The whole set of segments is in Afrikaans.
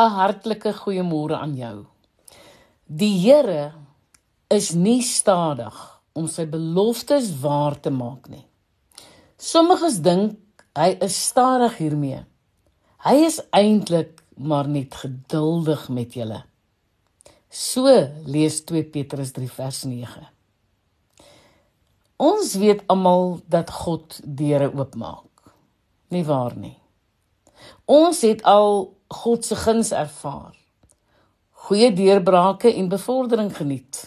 'n hartlike goeiemôre aan jou. Die Here is nie stadig om sy beloftes waar te maak nie. Sommiges dink hy is stadig hiermee. Hy is eintlik maar net geduldig met julle. So lees 2 Petrus 3 vers 9. Ons weet almal dat God deure oopmaak. Nie waar nie? Ons het al God se guns ervaar. Goeie deurbrake en bevordering geniet.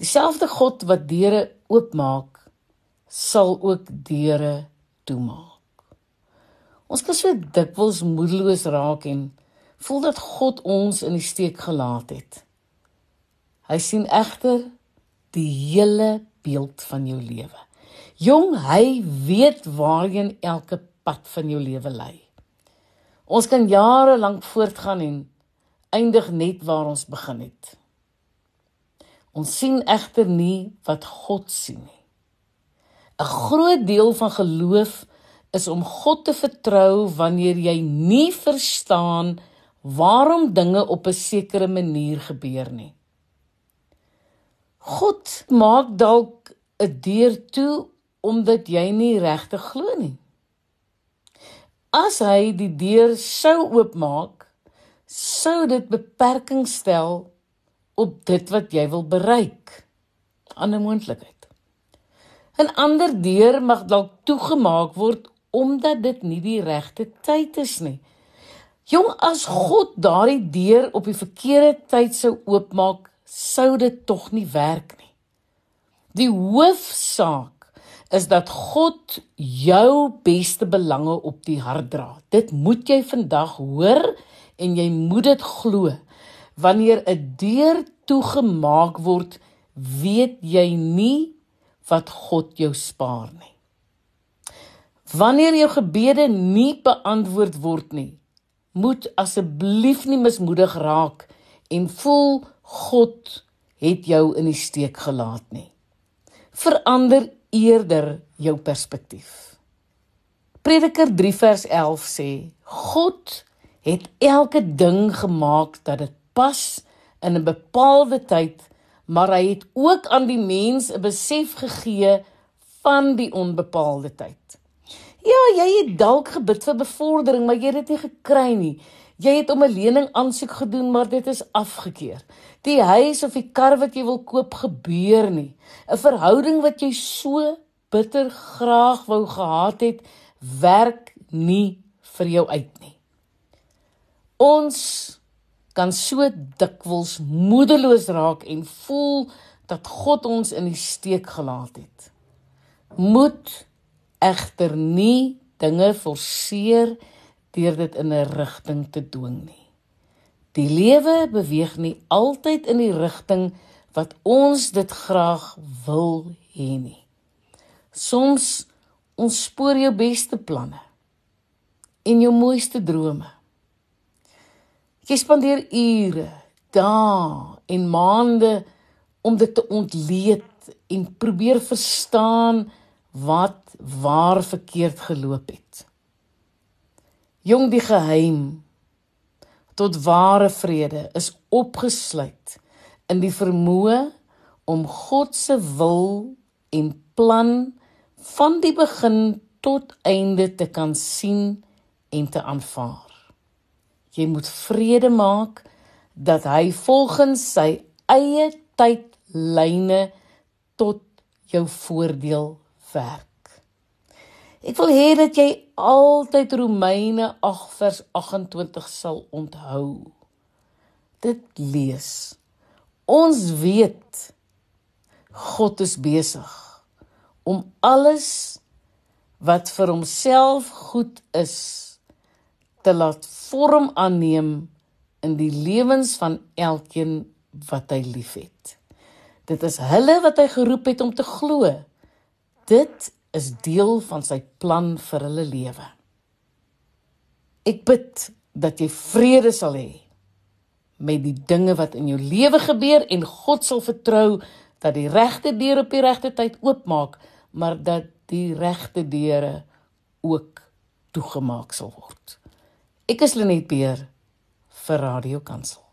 Dieselfde God wat deure oopmaak, sal ook deure toemaak. Ons kan so dikwels moedeloos raak en voel dat God ons in die steek gelaat het. Hy sien egter die hele beeld van jou lewe. Jong, hy weet waarheen elke pad van jou lewe lei. Ons kan jare lank voortgaan en eindig net waar ons begin het. Ons sien egter nie wat God sien nie. 'n Groot deel van geloof is om God te vertrou wanneer jy nie verstaan waarom dinge op 'n sekere manier gebeur nie. God maak dalk 'n deur toe omdat jy nie regtig glo nie. As hy die deur sou oopmaak, sou dit beperking stel op dit wat jy wil bereik. Ander moontlikheid. 'n Ander deur mag dalk toegemaak word omdat dit nie die regte tyd is nie. Jong, as God daardie deur op die verkeerde tyd sou oopmaak, sou dit tog nie werk nie. Die hoofsaak is dat God jou beste belange op die hart dra. Dit moet jy vandag hoor en jy moet dit glo. Wanneer 'n deur toegemaak word, weet jy nie wat God jou spaar nie. Wanneer jou gebede nie beantwoord word nie, moet asseblief nie mismoedig raak en voel God het jou in die steek gelaat nie. Verander eerder jou perspektief. Prediker 3 vers 11 sê: God het elke ding gemaak dat dit pas in 'n bepaalde tyd, maar hy het ook aan die mens 'n besef gegee van die onbepaalde tyd. Ja, jy het dalk gebid vir bevordering, maar jy het dit nie gekry nie. Jy het om 'n lening aansoek gedoen, maar dit is afgekeur. Die huis of die kar wat jy wil koop gebeur nie. 'n Verhouding wat jy so bitter graag wou gehad het, werk nie vir jou uit nie. Ons kan so dikwels moedeloos raak en voel dat God ons in die steek gelaat het. Moet egter nie dinge forceer deur dit in 'n rigting te dwing nie. Die lewe beweeg nie altyd in die rigting wat ons dit graag wil hê nie. Soms ons spoor jou beste planne en jou mooiste drome. Jy spandeer ure, dae en maande om dit te ontleed en probeer verstaan wat waar verkeerd geloop het. Jong die geheim tot ware vrede is opgesluit in die vermoë om God se wil en plan van die begin tot einde te kan sien en te aanvaar. Jy moet vrede maak dat hy volgens sy eie tydlyne tot jou voordeel werk. Ek wil hê dat jy altyd Romeine 8 vers 28 sal onthou. Dit lees. Ons weet God is besig om alles wat vir homself goed is te laat vorm aanneem in die lewens van elkeen wat hy liefhet. Dit is hulle wat hy geroep het om te glo. Dit is deel van sy plan vir hulle lewe. Ek bid dat jy vrede sal hê met die dinge wat in jou lewe gebeur en God sal vertrou dat die regte deur op die regte tyd oopmaak, maar dat die regte deure ook toegemaak sal word. Ek is Lenet Beer vir Radio Kansel.